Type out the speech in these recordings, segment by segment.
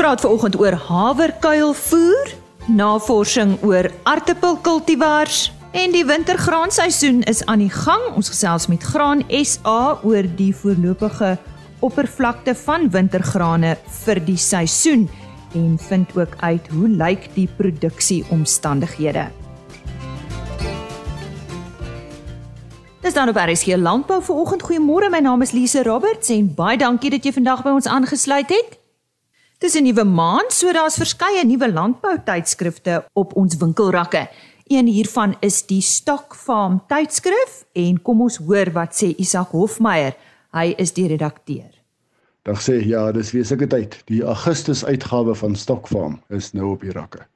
praat veraloggend oor haverkuilvoer, navorsing oor aartappelkultivars en die wintergraanseisoen is aan die gang. Ons gesels met Graan SA oor die voorlopige oppervlakte van wintergrane vir die seisoen en vind ook uit hoe lyk die produksieomstandighede. Dis dan op RSG Landbou vir oggend. Goeiemôre, my naam is Lise Roberts en baie dankie dat jy vandag by ons aangesluit het. Dis 'n nuwe maand, so daar's verskeie nuwe landbou tydskrifte op ons winkelrakke. Een hiervan is die Stock Farm tydskrif en kom ons hoor wat sê Isak Hofmeyer. Hy is die redakteur. Dag sê ja, dis weer sulke tyd. Die Augustus uitgawe van Stock Farm is nou op die rakke.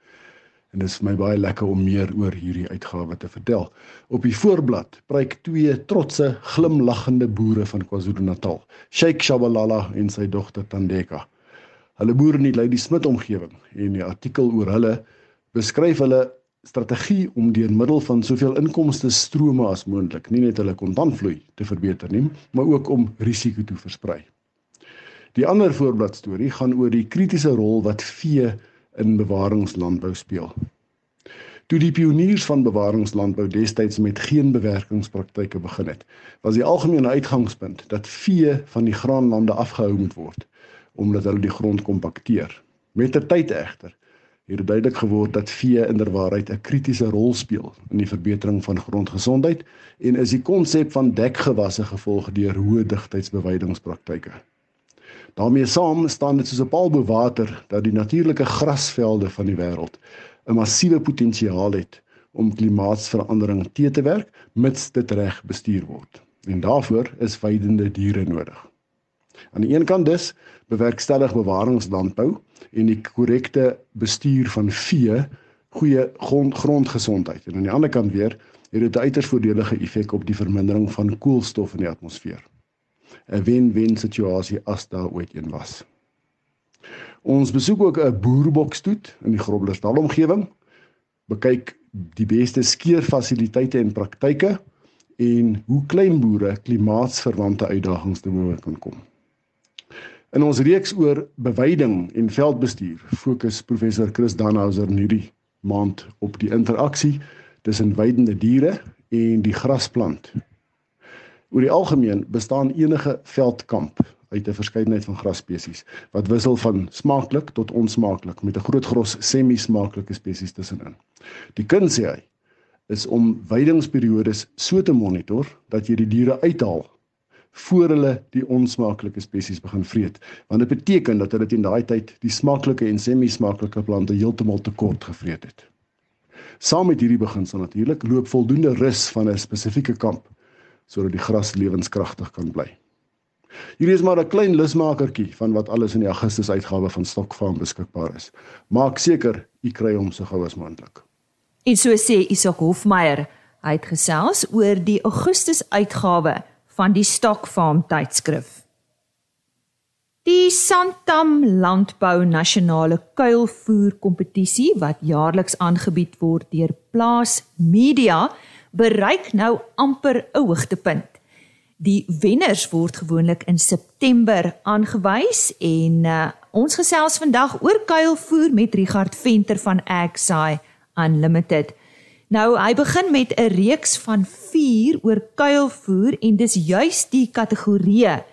En dit is vir my baie lekker om meer oor hierdie uitgawe te vertel. Op die voorblad preek twee trotse, glimlaggende boere van KwaZulu-Natal, Sheikh Shabalala en sy dogter Tandeka. Hulle boer in die Lady Smith omgewing en die artikel oor hulle beskryf hulle strategie om deur middel van soveel inkomste strome as moontlik, nie net hulle kontantvloei te verbeter nie, maar ook om risiko te versprei. Die ander voorbladstorie gaan oor die kritiese rol wat vee in bewaringslandbou speel. Toe die pioniers van bewaringslandbou destyds met geen bewerkingspraktyke begin het, was die algemene uitgangspunt dat vee van die graanlande afgehou moet word omdat hulle die grond kompakteer. Met ter tyd egter het dit duidelik geword dat vee inderwaarheid 'n kritiese rol speel in die verbetering van grondgesondheid en is die konsep van dekgewasse gevolg deur hoë digtheidsbewydingspraktyke. daarmee saam staan dit soos 'n paal bo water dat die natuurlike grasvelde van die wêreld 'n massiewe potensiaal het om klimaatsverandering te te werk mits dit reg bestuur word. En daarvoor is veidende diere nodig. Aan die een kant dus bewerkstellig bewaringslandbou en die korrekte bestuur van vee goeie grond, grondgesondheid en aan die ander kant weer het dit 'n uiters voordelige effek op die vermindering van koolstof in die atmosfeer. 'n wen-wen situasie as daar ooit een was. Ons besoek ook 'n boerboksstoet in die Groblersdal omgewing. Bekyk die beste skeerfasiliteite en praktyke en hoe klein boere klimaatsverwante uitdagings te bowe kan kom. In ons reeks oor beweiding en veldbestuur fokus professor Chris Danhauser hierdie maand op die interaksie tussen weidende diere en die grasplant Oor die algemeen bestaan enige veldkamp uit 'n verskeidenheid van grasspesies wat wissel van smaaklik tot onsmaaklik met 'n groot gros semi-smaaklike spesies tussenin. Die kuns sê hy is om weidingsperiodes so te monitor dat jy die diere uithaal voor hulle die onsmaaklike spesies begin vreet want dit beteken dat hulle teen daai tyd die smaaklike en semi-smaaklike plante heeltemal te kort gevreet het. Saam met hierdie beginsel natuurlik loop voldoende rus van 'n spesifieke kamp sodat die gras lewenskragtig kan bly. Hierdie is maar 'n klein lusmakertjie van wat alles in die Augustus uitgawe van Stokfarm beskikbaar is. Maak seker u kry hom so gou as moontlik. En so sê Isak Hofmeyer, hy het gesels oor die Augustus uitgawe van die Stokfarm tydskrif. Die Santam Landbou Nasionale Kuilvoer Kompetisie wat jaarliks aangebied word deur Plaas Media bereik nou amper 'n hoogtepunt. Die wenners word gewoonlik in September aangewys en uh, ons gesels vandag oor kuilvoer met Richard Venter van Agsai Unlimited. Nou hy begin met 'n reeks van 4 oor kuilvoer en dis juis die kategorieë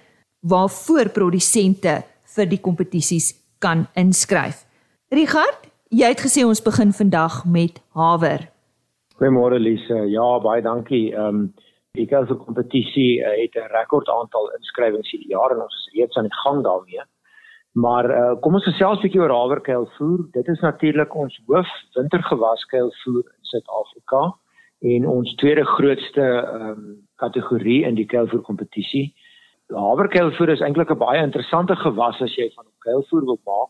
waarvoor produsente vir die kompetisies kan inskryf. Richard, jy het gesê ons begin vandag met haver. Goeiemôre Lise. Ja, baie dankie. Ehm um, die Kelse kompetisie uh, het 'n rekord aantal inskrywings hierdie jaar en ons is reeds aan die gang daarmee. Maar uh, kom ons gesels 'n bietjie oor haverkuilvoer. Dit is natuurlik ons hoof wintergewaskuilvoer in Suid-Afrika en ons tweede grootste ehm um, kategorie in die kuilvoer kompetisie. Haverkuilvoer is eintlik 'n baie interessante gewas as jy van kuilvoer wil maak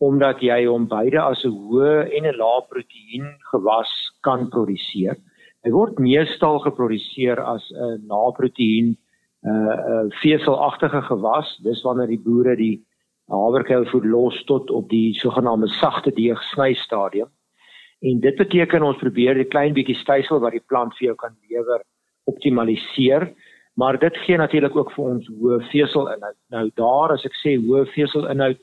omdat jy hom beide as 'n hoë en 'n lae proteïen gewas kan produseer. Hy word meestal geproduseer as 'n naproteïen 'n uh, uh, veselagtige gewas. Dis wanneer die boere die haverkuilvoer los tot op die sogenaamde sagte deeg sny stadium. En dit beteken ons probeer die klein bietjie stysel wat die plant vir jou kan lewer optimaliseer, maar dit gee natuurlik ook vir ons hoë veselinhoud. Nou daar as ek sê hoë veselinhoud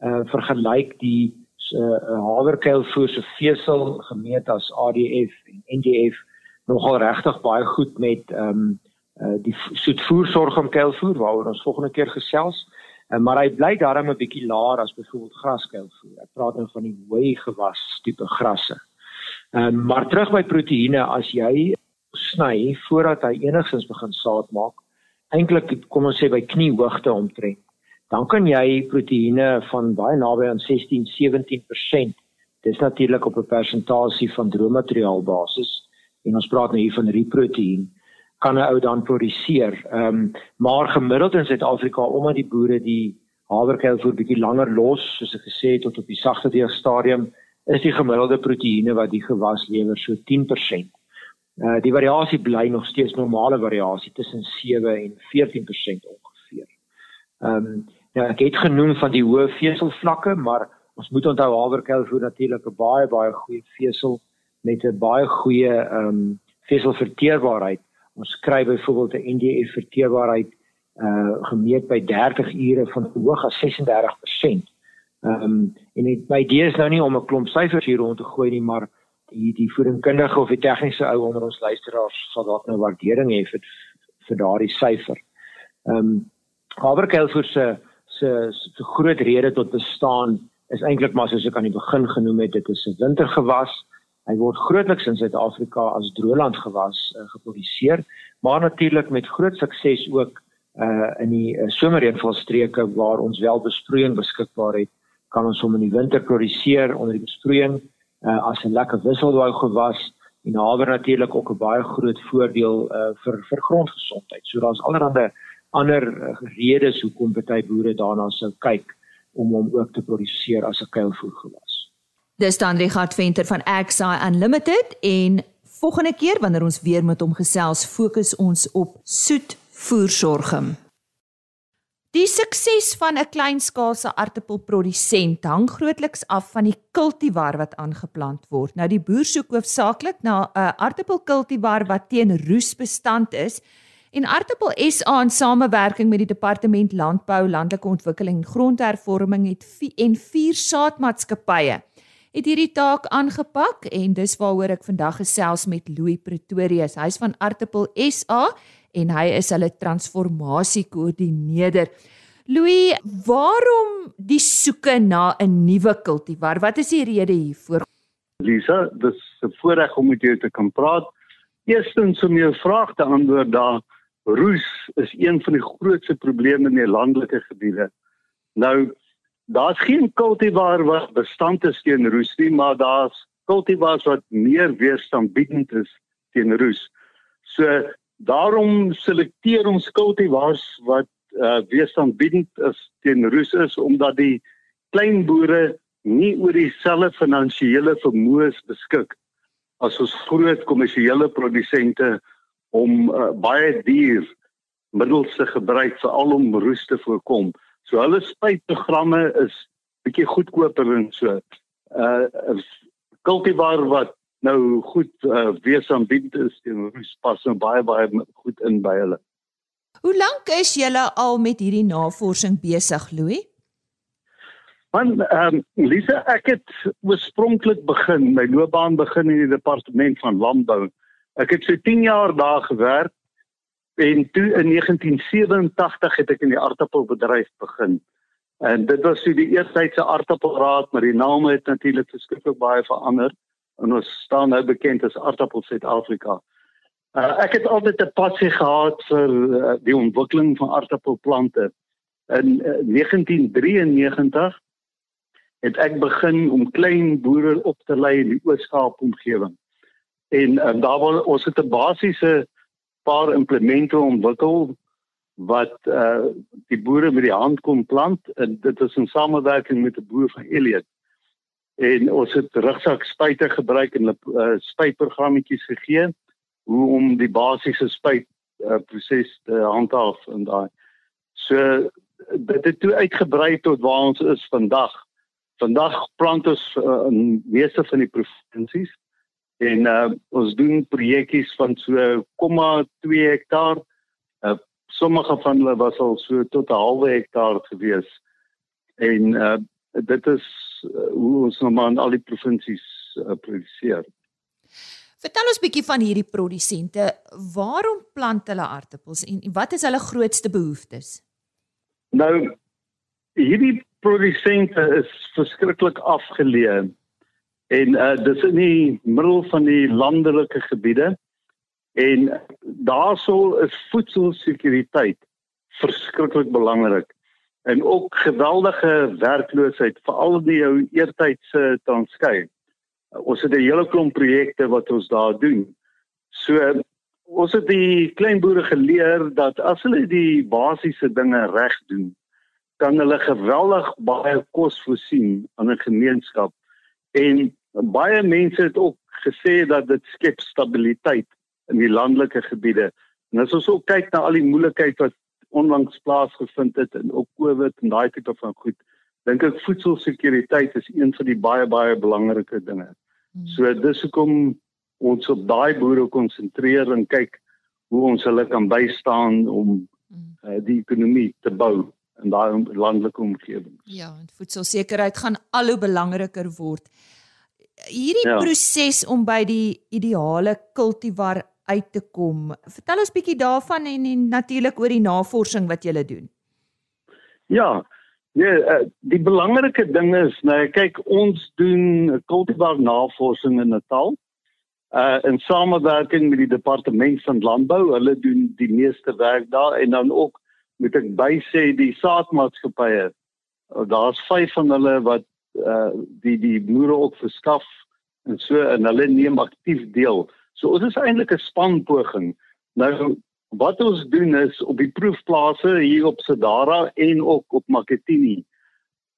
uh vergelyk die uh, haverkuilvoer se vesel gemeet as ADF en NDF nogal regtig baie goed met ehm um, uh, die soetvoersorgomkuilvoer waaroor ons volgende keer gesels. Uh, maar hy bly daarom 'n bietjie laer as byvoorbeeld graskuilvoer. Ek praat nou van die hoë gewas tipe grasse. Ehm um, maar terug by proteïene as jy sny voordat hy enigstens begin saad maak, eintlik kom ons sê by kniehoogte omtrent dan kan jy proteïene van baie naby aan 16 17%. Dis natuurlik op 'n persentasie van droommateriaal basis en ons praat nou hier van riproteïen kan 'n ou dan produseer. Ehm um, maar gemiddeld in Suid-Afrika omdat die boere die haverkuilvoer bietjie langer los, soos ek gesê het tot op die sagte deel stadium, is die gemiddelde proteïene wat die gewas lewer so 10%. Uh die variasie bly nog steeds normale variasie tussen 7 en 14% ongeveer. Ehm um, Ja, ek het genoem van die hoë veselvlakke, maar ons moet onthou haverkelvoer natuurlik 'n baie baie goeie vesel met 'n baie goeie ehm um, veselverteerbaarheid. Ons kry byvoorbeeld 'n NDF verteerbaarheid uh gemeet by 30 ure van hoog as 36%. Ehm um, en het, my idee is nou nie om 'n klomp syfers hier rond te gooi nie, maar die die voedingskundige of die tegniese ou onder ons luisteraars sal dalk nou waardering hê vir vir daardie syfer. Ehm um, haverkelvoer se se se groot rede tot bestaan is eintlik maar soos ek aan die begin genoem het, dit is 'n wintergewas. Hy word grootliks in Suid-Afrika as droëland gewas uh, geproduseer, maar natuurlik met groot sukses ook uh in die uh, somerreënvalstreke waar ons wel besproeiing beskikbaar het, kan ons hom in die winter produseer onder die besproeiing uh as 'n lekker wisselbou gewas en haver natuurlik ook 'n baie groot voordeel uh vir vir grondgesondheid. So daar's allerlei ander redes hoekom baie boere daarna sou kyk om hom ook te produseer as 'n kuilvoergewas. Dis dan Richard Venter van Agsa Unlimited en volgende keer wanneer ons weer met hom gesels, fokus ons op soet voersorgem. Die sukses van 'n kleinskaalse aartappelprodusent hang grootliks af van die kultivar wat aangeplant word. Nou die boer soek hoofsaaklik na 'n aartappelkultivar wat teen roes bestand is En Artappel SA in samewerking met die Departement Landbou, Landelike Ontwikkeling en Grondhervorming het en vier saadmaatskappye het hierdie taak aangepak en dis waaroor ek vandag gesels met Louis Pretorius. Hy's van Artappel SA en hy is hulle transformasiekoördineerder. Louis, waarom die soeke na 'n nuwe kultivar? Wat is die rede hiervoor? Lisa, dis 'n voorreg om met jou te kan praat. Eerstens om jou vraag te antwoord daar roes is een van die grootste probleme in die landelike gebiede. Nou daar's geen kultivar wat bestand is teen roes nie, maar daar's kultivars wat meer weerstandbiedend is teen roes. So daarom selekteer ons kultivars wat uh, weerstandbiedend is teen roes is omdat die klein boere nie oor dieselfde finansiële vermoë beskik as ons groot kommersiële produsente om uh, baie duur middels te gebruik veral om roes te voorkom. So hulle spuitprogramme is bietjie goedkoper en so. Uh kultivar wat nou goed uh, weesaanbied is teen roes pas nou baie baie goed in by hulle. Hoe lank is julle al met hierdie navorsing besig, Louis? Man, ehm um, Lisa, ek het oorspronklik begin, my loopbaan begin in die departement van landbou Ek het so 10 jaar daar gewerk en toe in 1987 het ek in die aardappelbedryf begin. En dit was so die eerstydse aardappelraad, maar die naam het natuurlik verskriklik baie verander en ons staan nou bekend as Aardappel Suid-Afrika. Uh, ek het altyd 'n passie gehad vir uh, die ontwikkeling van aardappelplante. In uh, 1993 het ek begin om klein boere op te lei in die Oos-Kaap omgewing. En um, daar wil ons het 'n basiese paar implemente ontwikkel wat uh die boere met die hand kon plant en dit is in samewerking met 'n boer van Elliot. En ons het rugsak spuite gebruik en 'n uh, spuitprogrammetjies gegee hoe om die basiese spuit uh, proses te handhaaf en daai. So dit het toe uitgebrei tot waar ons is vandag. Vandag plant ons uh, in meeste van die provinsies en uh, ons doen projekkies van so 0,2 hektaar. Uh, sommige van hulle was al so tot 'n halwe hektaar gewees. En uh, dit is uh, hoe ons nou maar in al die provinsies uh, produseer. Vertel ons bietjie van hierdie produsente. Waarom plant hulle aartappels en wat is hulle grootste behoeftes? Nou hierdie produsente is verskriklik afgeleë en uh, dis in die middel van die landelike gebiede en daarsou is voedselsekuriteit verskriklik belangrik en ook geweldige werkloosheid veral die jou eertydse transkei. Ons het 'n hele klomp projekte wat ons daar doen. So ons het die klein boere geleer dat as hulle die basiese dinge reg doen, kan hulle geweldig baie kos voorsien aan 'n gemeenskap. En baie mense het ook gesê dat dit skep stabiliteit in die landelike gebiede. En as ons ook kyk na al die moeilikheid wat onlangs plaasgevind het en ook COVID en daai tipe van goed. Dink ek voedselsekuriteit is een van die baie baie belangrike dinge. Hmm. So dis hoekom ons op daai boere konsentreer en kyk hoe ons hulle kan bystaan om uh, die ekonomie te bou in daai landelike omgewing. Ja, en voedselsekerheid gaan al hoe belangriker word. Hierdie ja. proses om by die ideale kultivar uit te kom. Vertel ons bietjie daarvan en, en natuurlik oor die navorsing wat julle doen. Ja, nee, uh, die belangrike ding is, nou kyk, ons doen kultivar navorsing in Natal. Uh in samewerking met die departement van landbou, hulle doen die meeste werk daar en dan ook moet ek bysê die saadmaatskappye. Uh, Daar's 5 van hulle wat uh die die boere ook verskaf en so en hulle neem aktief deel. So ons is eintlik 'n spanpoging. Nou wat ons doen is op die proefplase hier op Sedara en ook op Maketini.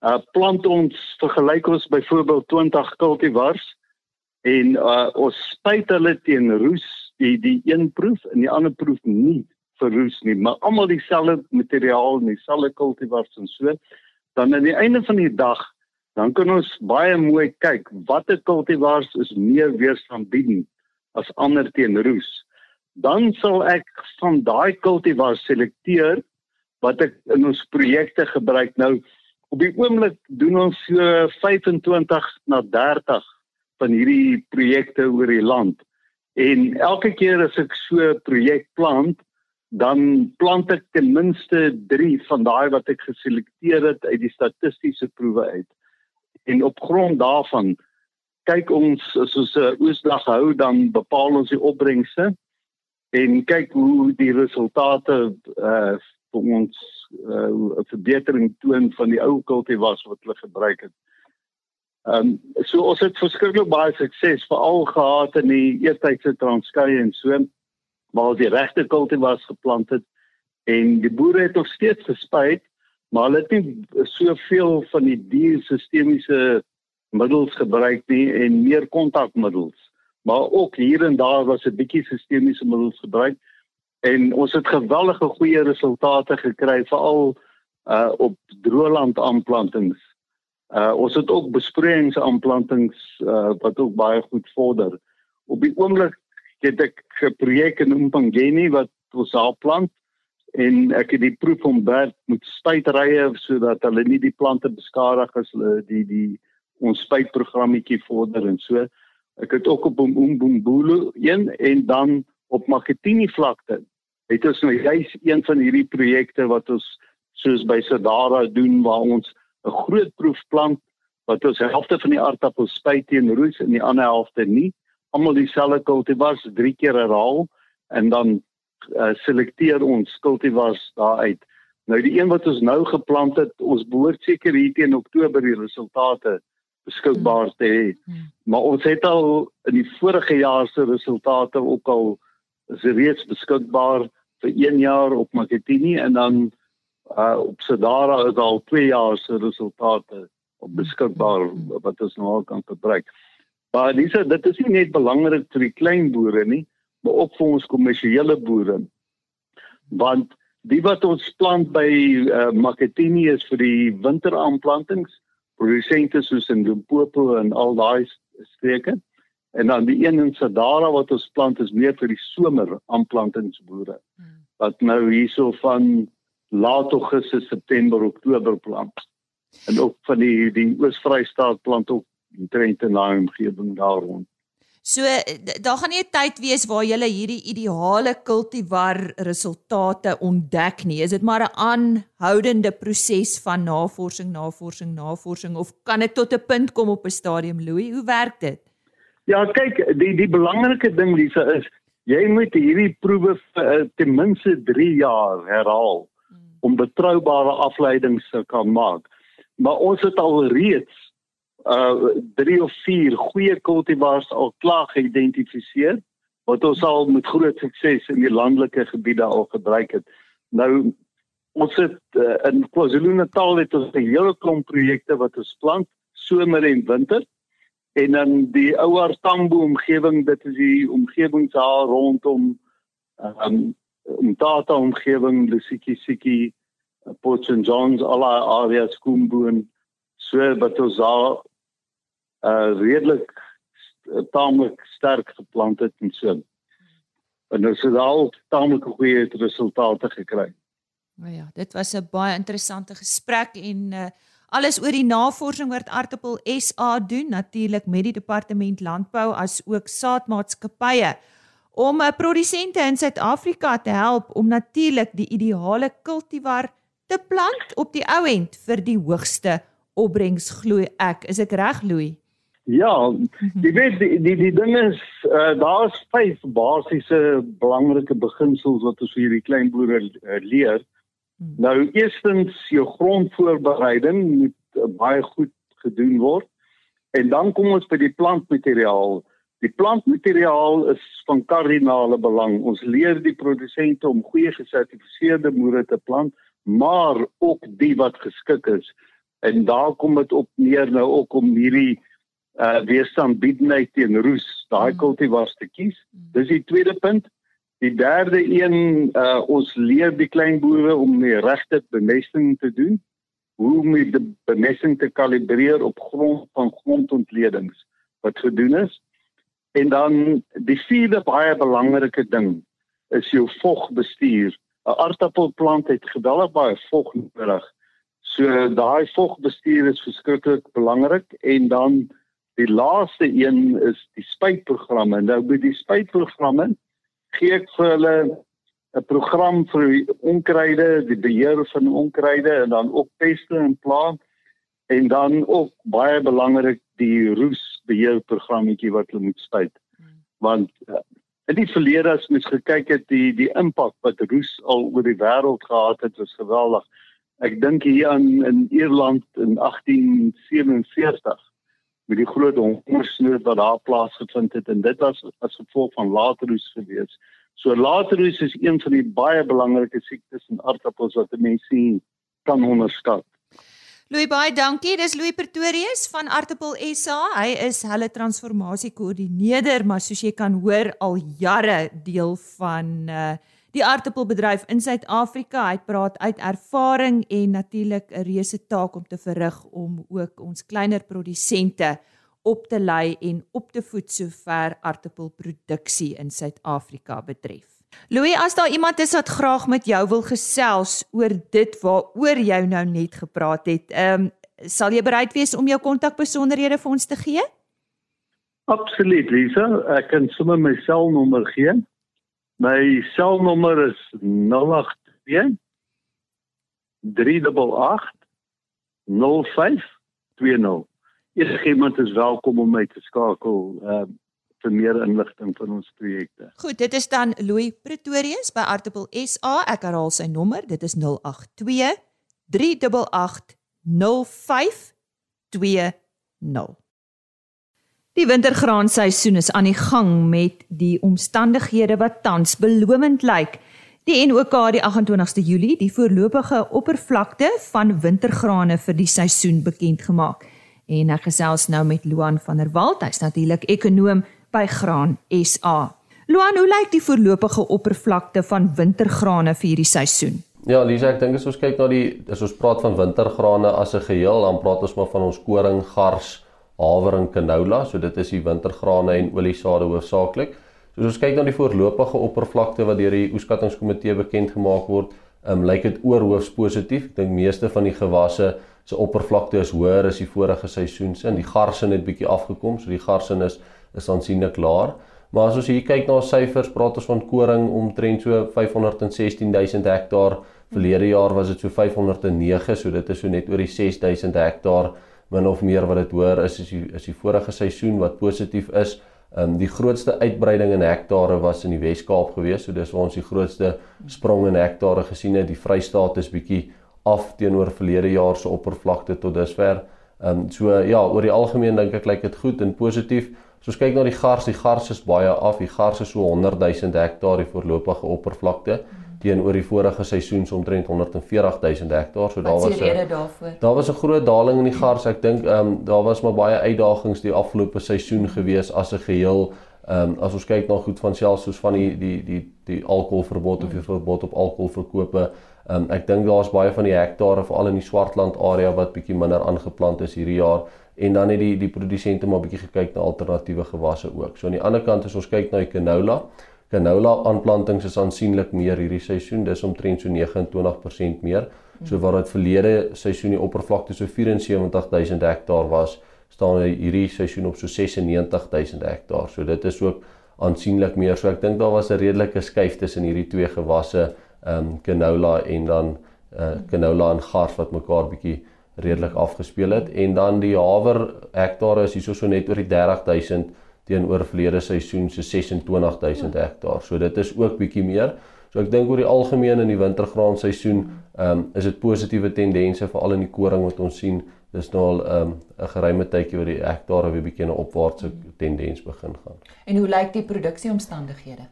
Uh plant ons vergelyk ons byvoorbeeld 20 kultivars en uh ons spuit hulle teen roes, die die een proef en die ander proef nie vir roes nie, maar almal dieselfde materiaal en dieselfde kultivars en so. Dan aan die einde van die dag dan kan ons baie mooi kyk watter kultivars is meer weerstandbiedend as ander teen roes. Dan sal ek van daai kultivar selekteer wat ek in ons projekte gebruik. Nou op die oomblik doen ons so 25 na 30 van hierdie projekte oor die land. En elke keer as ek so 'n projek plant, dan plant ek ten minste 3 van daai wat ek geselekteer het uit die statistiese proewe uit. En op grond daarvan kyk ons as ons 'n oesdag hou dan bepaal ons die opbrengste en kyk hoe die resultate uh vir ons uh 'n verbetering toon van die ou kultivars wat hulle gebruik het. Um, so ons het verskriklik baie sukses veral gehad in die eertydse Transkei en so waar die regte kultivars geplant het en die boere het nog steeds gespuit maar hulle het nie soveel van die diersistemiese middels gebruik nie en meer kontakmiddels. Maar ook hier en daar was 'n bietjie sistemiese middels gebruik en ons het geweldige goeie resultate gekry veral uh op droëland aanplantings. Uh ons het ook besproeiingsaanplantings uh wat ook baie goed vorder. Op die oomblik het ek 'n projek in Mpangeni wat ons daar plant en ek het die proef werk met spuitrye sodat hulle nie die plante beskadig as hulle die die ons spuitprogrammetjie vorder en so. Ek het ook op Umbumbulu een en dan op Maketini vlakte. Het ons nou juis een van hierdie projekte wat ons soos by Sadara doen waar ons 'n groot proefplant wat ons helfte van die aardappels spuit teen roes en die ander helfte nie. Almal dieselfde kultivars drie keer herhaal en dan uh, selekteer ons kultivars daaruit. Nou die een wat ons nou geplant het, ons behoort seker hier teen Oktober die resultate beskikbaar te hê. Hmm. Maar ons het al in die vorige jaar se resultate ook al is reeds beskikbaar vir 1 jaar op Maketini en dan uh, op Sedara is al 2 jaar se resultate op hmm. beskikbaar hmm. wat ons nou al kan gebruik. Maar dis dit is nie net belangrik vir die klein boere nie, maar ook vir ons kommersiële boere. Want die wat ons plant by uh, Maketini is vir die winteraanplantings produsente soos in Limpopo en al daai streke. En dan die een in Sadara wat ons plant is meer vir die somer aanplantingsboere. Hmm. Wat nou hierso van laat Augustus, September, Oktober plant. en ook van die die Oos-Vrystaat plant ook Trent en daai omgewing daar rond. So daar gaan nie 'n tyd wees waar jy hierdie ideale kultivar resultate ontdek nie. Is dit maar 'n aanhoudende proses van navorsing, navorsing, navorsing of kan dit tot 'n punt kom op 'n stadium, Louis? Hoe werk dit? Ja, kyk, die die belangrike ding Lisa is jy moet hierdie proewe vir uh, ten minste 3 jaar herhaal hmm. om betroubare afleidings te kan maak. Maar ons het al reeds uh drie of vier goeie kultivars al klaar geïdentifiseer wat ons al met groot sukses in die landelike gebiede al gebruik het. Nou ons het uh, in KwaZulu-Natal het ons 'n hele klomp projekte wat ons plant somer en winter. En dan die ouer Tambo omgewing, dit is die omgewings daar rondom um om data omgewing, Lusiki Siki, St John's, al daai areas Koomboon, so wat ons daar uh redelik uh, taamlik sterk geplant het en so. En ons het al taamlik goeie resultate gekry. Nou ja, dit was 'n baie interessante gesprek en uh alles oor die navorsing wat Artappel SA doen natuurlik met die departement landbou as ook saadmaatskappye om uh, produsente in Suid-Afrika te help om natuurlik die ideale kultivar te plant op die ou end vir die hoogste opbrengs glo ek. Is ek reg Louis? Ja, jy mhm. weet die die, die ding is uh, daar's vyf basiese belangrike beginsels wat ons vir hierdie klein boere uh, leer. Hmm. Nou eerstens jou grondvoorbereiding moet uh, baie goed gedoen word. En dan kom ons by die plantmateriaal. Die plantmateriaal is van kardinale belang. Ons leer die produsente om goeie gesertifiseerde moere te plant, maar ook die wat geskik is. En daar kom dit op neer nou ook om hierdie uh weerstand biedheid teen roes, daai mm. kultivars te kies. Mm. Dis die tweede punt. Die derde een uh ons leer die klein boere om die regte bemesting te doen. Hoe om die bemesting te kalibreer op grond van grondontledings wat gedoen is. En dan die vierde baie belangrike ding is jou vogbestuur. 'n Aardappelplant het geweldig baie vog nodig. So daai vogbestuur is verskriklik belangrik en dan Die laaste een is die spuitprogramme. Nou by die spuitprogramme gee ek vir hulle 'n program vir onkruide, die beheer van onkruide en dan ook peste en plant en dan ook baie belangrik die roesbeheerprogrammetjie wat hulle moet spuit. Want uh, in die verlede as mens gekyk het die die impak wat roes al oor die wêreld gehad het, was geweldig. Ek dink hier aan in Ierland in 1847 met die groot hongersnood wat daar plaasgevind het en dit was as gevolg van lateroes gewees. So lateroes is een van die baie belangrike siektes in aardappels wat mense kan onderskat. Louis baie dankie. Dis Louis Pretorius van Aardappel SA. Hy is hulle transformasiekoördineerder, maar soos jy kan hoor al jare deel van uh die aardappelbedryf in Suid-Afrika. Hy praat uit ervaring en natuurlik 'n reuse taak om te verrig om ook ons kleiner produsente op te lei en op te voed sover aardappelproduksie in Suid-Afrika betref. Louis, as daar iemand is wat graag met jou wil gesels oor dit waaroor jy nou net gepraat het, ehm um, sal jy bereid wees om jou kontakbesonderhede vir ons te gee? Absoluut, Lisa. Ek kan sommer my selnommer gee. My selnommer is 082 388 0520. Iemand is welkom om my te skakel uh vir meer inligting van ons projekte. Goed, dit is dan Louis Pretorius by Artable SA. Ek herhaal sy nommer. Dit is 082 388 0520. Die wintergraanseisoen is aan die gang met die omstandighede wat tans belovend lyk. Die NOK die 28ste Julie die voorlopige oppervlakte van wintergrane vir die seisoen bekend gemaak. En ek gesels nou met Luan van der Walt, hy's natuurlik ekonoom by Graan SA. Luan, hoe lyk die voorlopige oppervlakte van wintergrane vir hierdie seisoen? Ja, Lisa, ek dink as ons kyk na die as ons praat van wintergrane as 'n geheel, dan praat ons maar van ons koring, gars, haver en canola, so dit is die wintergrane en oliesade hoofsaaklik. So as ons kyk na die voorlopige oppervlakte wat deur die oeskattingskomitee bekend gemaak word, um, lyk dit oorhoofs positief. Ek dink meeste van die gewasse se oppervlakte is hoër as die vorige seisoen se die garsin het bietjie afgekom, so die garsin is is aansienlik laer. Maar as ons hier kyk na syfers, praat ons van koring omtrent so 516000 hektaar. Verlede jaar was dit so 509, so dit is so net oor die 6000 hektaar min of meer wat dit hoor is is die, is die vorige seisoen wat positief is. Ehm um, die grootste uitbreiding in hektare was in die Wes-Kaap gewees, so dis waar ons die grootste sprong in hektare gesien het. Die Vrystaat is bietjie af teenoor verlede jaar se oppervlakte tot dusver. Ehm um, so ja, oor die algemeen dink ek lyk dit goed en positief. As ons kyk na die gars, die gars is baie af. Die gars is so 100 000 hektaar die voorlopige oppervlakte. Hmm teenoor die vorige seisoen so omtrent 140 000 hektaar. So daar was 'n rede daarvoor. Daar was 'n groot daling in die gars. Ek dink ehm um, daar was maar baie uitdagings die afgelope seisoen gewees as 'n geheel. Ehm um, as ons kyk na goed van selfs soos van die die die die alkoholverbod of die verbod op alkoholverkope. Ehm um, ek dink daar's baie van die hektare veral in die Swartland area wat bietjie minder aangeplant is hierdie jaar en dan het die die produsente maar bietjie gekyk na alternatiewe gewasse ook. So aan die ander kant as ons kyk na die canola, Canola aanplantings is aansienlik meer hierdie seisoen, dis omtrent so 29% meer. So waar dit verlede seisoen die oppervlakte so 74000 hektaar was, staan hierdie seisoen op so 96000 hektaar. So dit is ook aansienlik meer. So ek dink daar was 'n redelike skuif tussen hierdie twee gewasse, ehm um, canola en dan uh, canola en gars wat mekaar bietjie redelik afgespeel het en dan die haver hektare is hieso so net oor die 30000 teenoor verlede seisoen se 26000 hektaar. So dit is ook bietjie meer. So ek dink oor die algemeen in die wintergraan seisoen, ehm um, is dit positiewe tendense veral in die koring wat ons sien. Dis nou al ehm um, 'n geruime tydjie waar die hektare weer bietjie 'n opwaartse tendens begin gaan. En hoe lyk die produksieomstandighede?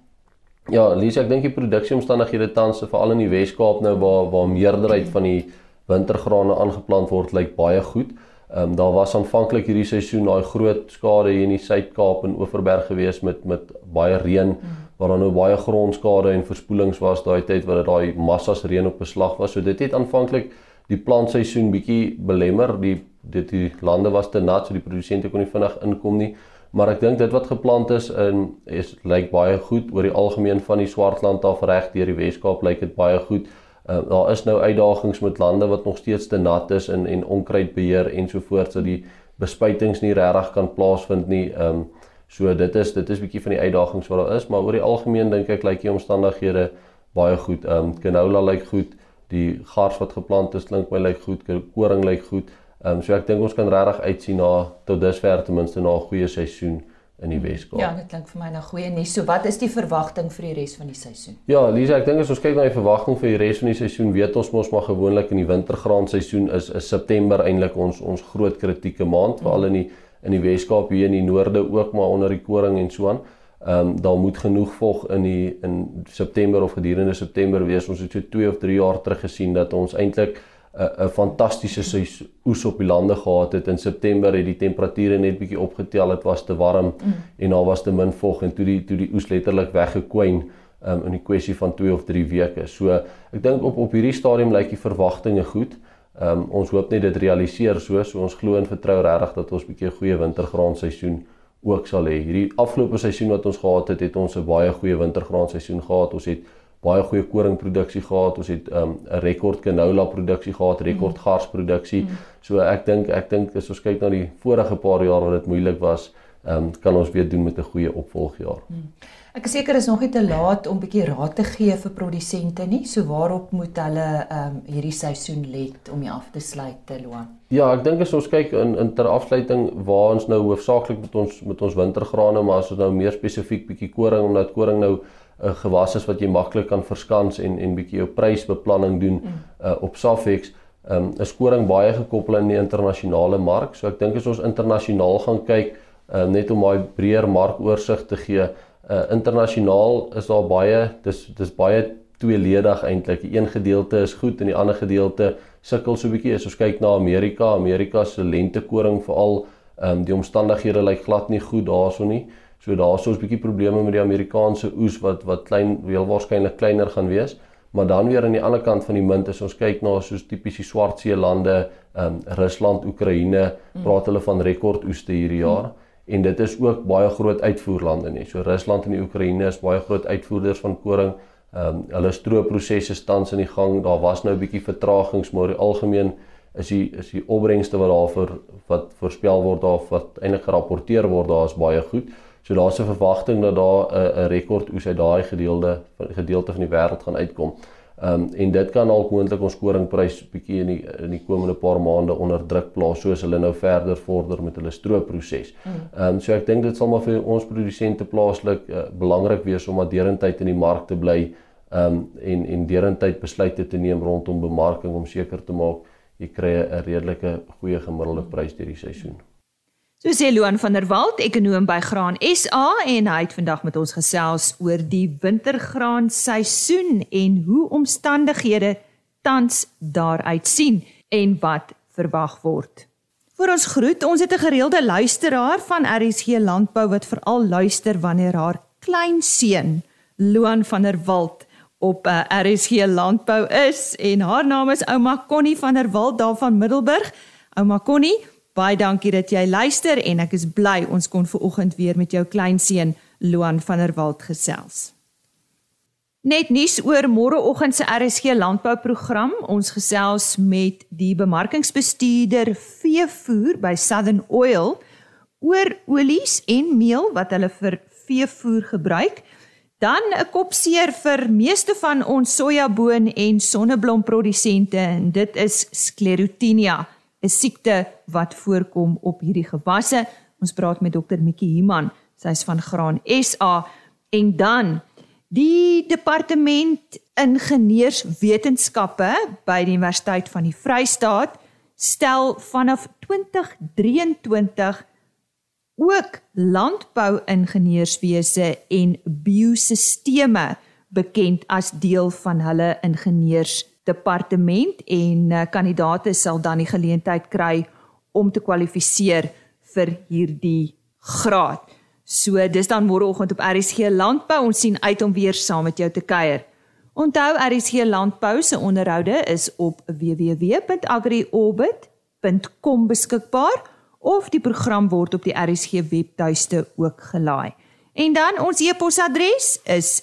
Ja, Lisa, ek dink die produksieomstandighede tans veral in die Wes-Kaap nou waar waar meerderheid van die wintergrane aangeplant word, lyk baie goed. Ehm um, daar was aanvanklik hierdie seisoen daai groot skade hier in die Suid-Kaap en Oeverberg gewees met met baie reën mm. waar daar nou baie grondskade en verspoelings was daai tyd wat dit daai massas reën op beslag was. So dit het aanvanklik die plantseisoen bietjie belemmer. Die dit die lande was te nat so die produsente kon nie vinnig inkom nie. Maar ek dink dit wat geplant is in is lyk baie goed oor die algemeen van die Swartland af reg deur die Wes-Kaap lyk dit baie goed. Uh, daar is nou uitdagings met lande wat nog steeds te nat is en en onkruidbeheer ensovoorts dat die bespuitings nie regtig kan plaasvind nie. Ehm um, so dit is dit is bietjie van die uitdagings wat daar is, maar oor die algemeen dink ek lyk die omstandighede baie goed. Ehm um, canola lyk goed. Die gars wat geplant is klink my lyk goed. Koring lyk goed. Ehm um, so ek dink ons kan regtig uitsien na tot dusver ten minste na 'n goeie seisoen in die Weskaap. Ja, dit klink vir my na goeie nuus. So wat is die verwagting vir die res van die seisoen? Ja, Lisa, ek dink as ons kyk na die verwagting vir die res van die seisoen, weet ons mos maar gewoonlik in die wintergraan seisoen is is September eintlik ons ons groot kritieke maand, veral in die in die Weskaap hier in die noorde ook maar onder die koring en so aan. Ehm um, daar moet genoeg vog in die in September of gedurende September wees. Ons het so 2 of 3 jaar terug gesien dat ons eintlik 'n 'n fantastiese oes op die lande gehad het in September het die temperature net bietjie opgetel dit was te warm mm. en daar was te min vog en toe die toe die oes letterlik weggekwyn um, in die kwessie van 2 of 3 weke. So ek dink op op hierdie stadium lyk die verwagtinge goed. Um, ons hoop net dit realiseer so so ons glo en vertrou regtig dat ons bietjie 'n goeie wintergraan seisoen ook sal hê. Hierdie afgelope seisoen wat ons gehad het, het ons 'n baie goeie wintergraan seisoen gehad. Ons het baie goeie koringproduksie gehad. Ons het ehm, 'n um, rekord canola produksie gehad, rekord mm. garsproduksie. Mm. So ek dink ek dink as ons kyk na die vorige paar jaar wat dit moeilik was, um, kan ons weer doen met 'n goeie opvolgjaar. Mm. Ek is seker is nog nie te laat om 'n bietjie raad te gee vir produsente nie. So waarop moet hulle ehm um, hierdie seisoen let om die af te sluit te loop? Ja, ek dink as ons kyk in in ter afsluiting waar ons nou hoofsaaklik met ons met ons wintergrane, maar as ons nou meer spesifiek bietjie koring omdat koring nou uh, gewas is wat jy maklik kan verskans en en bietjie jou prysbeplanning doen mm. uh, op Safex. Um, 'n skoring baie gekoppel aan die internasionale mark. So ek dink as ons internasionaal gaan kyk, uh, net om daai breër markoorsig te gee, uh, internasionaal is daar baie dis dis baie tweeledig eintlik. Die een gedeelte is goed en die ander gedeelte sukkel so 'n bietjie. As ons kyk na Amerika, Amerika se lentekoring veral, ehm um, die omstandighede lyk glad nie goed daarso nie. So daar's ons 'n bietjie probleme met die Amerikaanse oes wat wat klein wel waarskynlik kleiner gaan wees. Maar dan weer aan die ander kant van die munt as ons kyk na soos tipies die Swartsee lande, ehm um, Rusland, Oekraïne, mm. praat hulle van rekordoeste hierdie jaar mm. en dit is ook baie groot uitvoerlande nie. So Rusland en die Oekraïne is baie groot uitvoerders van koring. Ehm um, hulle stroopprosesse tans in die gang. Daar was nou 'n bietjie vertragings, maar algemeen is die is die opbrengste wat daarvoor wat voorspel word of wat eintlik gerapporteer word daar is baie goed. So daar's 'n verwagting dat daar 'n 'n rekord oes uit daai gedeelte gedeelte van die wêreld gaan uitkom. Ehm um, en dit kan al moontlik ons koringprys bietjie in die in die komende paar maande onder druk plaas soos hulle nou verder vorder met hulle stroopproses. Mm. Ehm um, so ek dink dit sal maar vir ons produsente plaaslik uh, belangrik wees om adderendheid in die mark te bly ehm um, en en derentyd besluite te neem rondom bemarking om seker te maak jy kry 'n redelike goeie gemiddelde prys deur die seisoen. So sê Luan van der Walt, ekonoom by Graan SA en hy het vandag met ons gesels oor die wintergraan seisoen en hoe omstandighede tans daaruit sien en wat verwag word. Vir ons groet, ons het 'n gereelde luisteraar van RSG Landbou wat veral luister wanneer haar klein seun Luan van der Walt op uh, eh, RSG Landbou is en haar naam is ouma Connie van der Walt daar van Middelburg. Ouma Connie, baie dankie dat jy luister en ek is bly ons kon ver oggend weer met jou kleinseun Loan van der Walt gesels. Net nuus oor môreoggend se RSG Landbou program. Ons gesels met die bemarkingsbestuurder veevoer by Southern Oil oor olies en meel wat hulle vir veevoer gebruik. Dan 'n kopseer vir meeste van ons sojaboon en sonneblomprodusente en dit is sclerotinia, 'n siekte wat voorkom op hierdie gewasse. Ons praat met dokter Mikkie Human, sy's van Graan SA en dan die departement ingenieurswetenskappe by die Universiteit van die Vrystaat stel vanaf 2023 ook landbou-ingenieurswese en biosisteme bekend as deel van hulle ingenieursdepartement en uh, kandidate sal dan die geleentheid kry om te kwalifiseer vir hierdie graad. So dis dan môreoggend op RSG Landbou. Ons sien uit om weer saam met jou te kuier. Onthou RSG Landbou se onderhoude is op www.agriorbit.com beskikbaar of die program word op die RSG webtuiste ook gelaai. En dan ons e-posadres is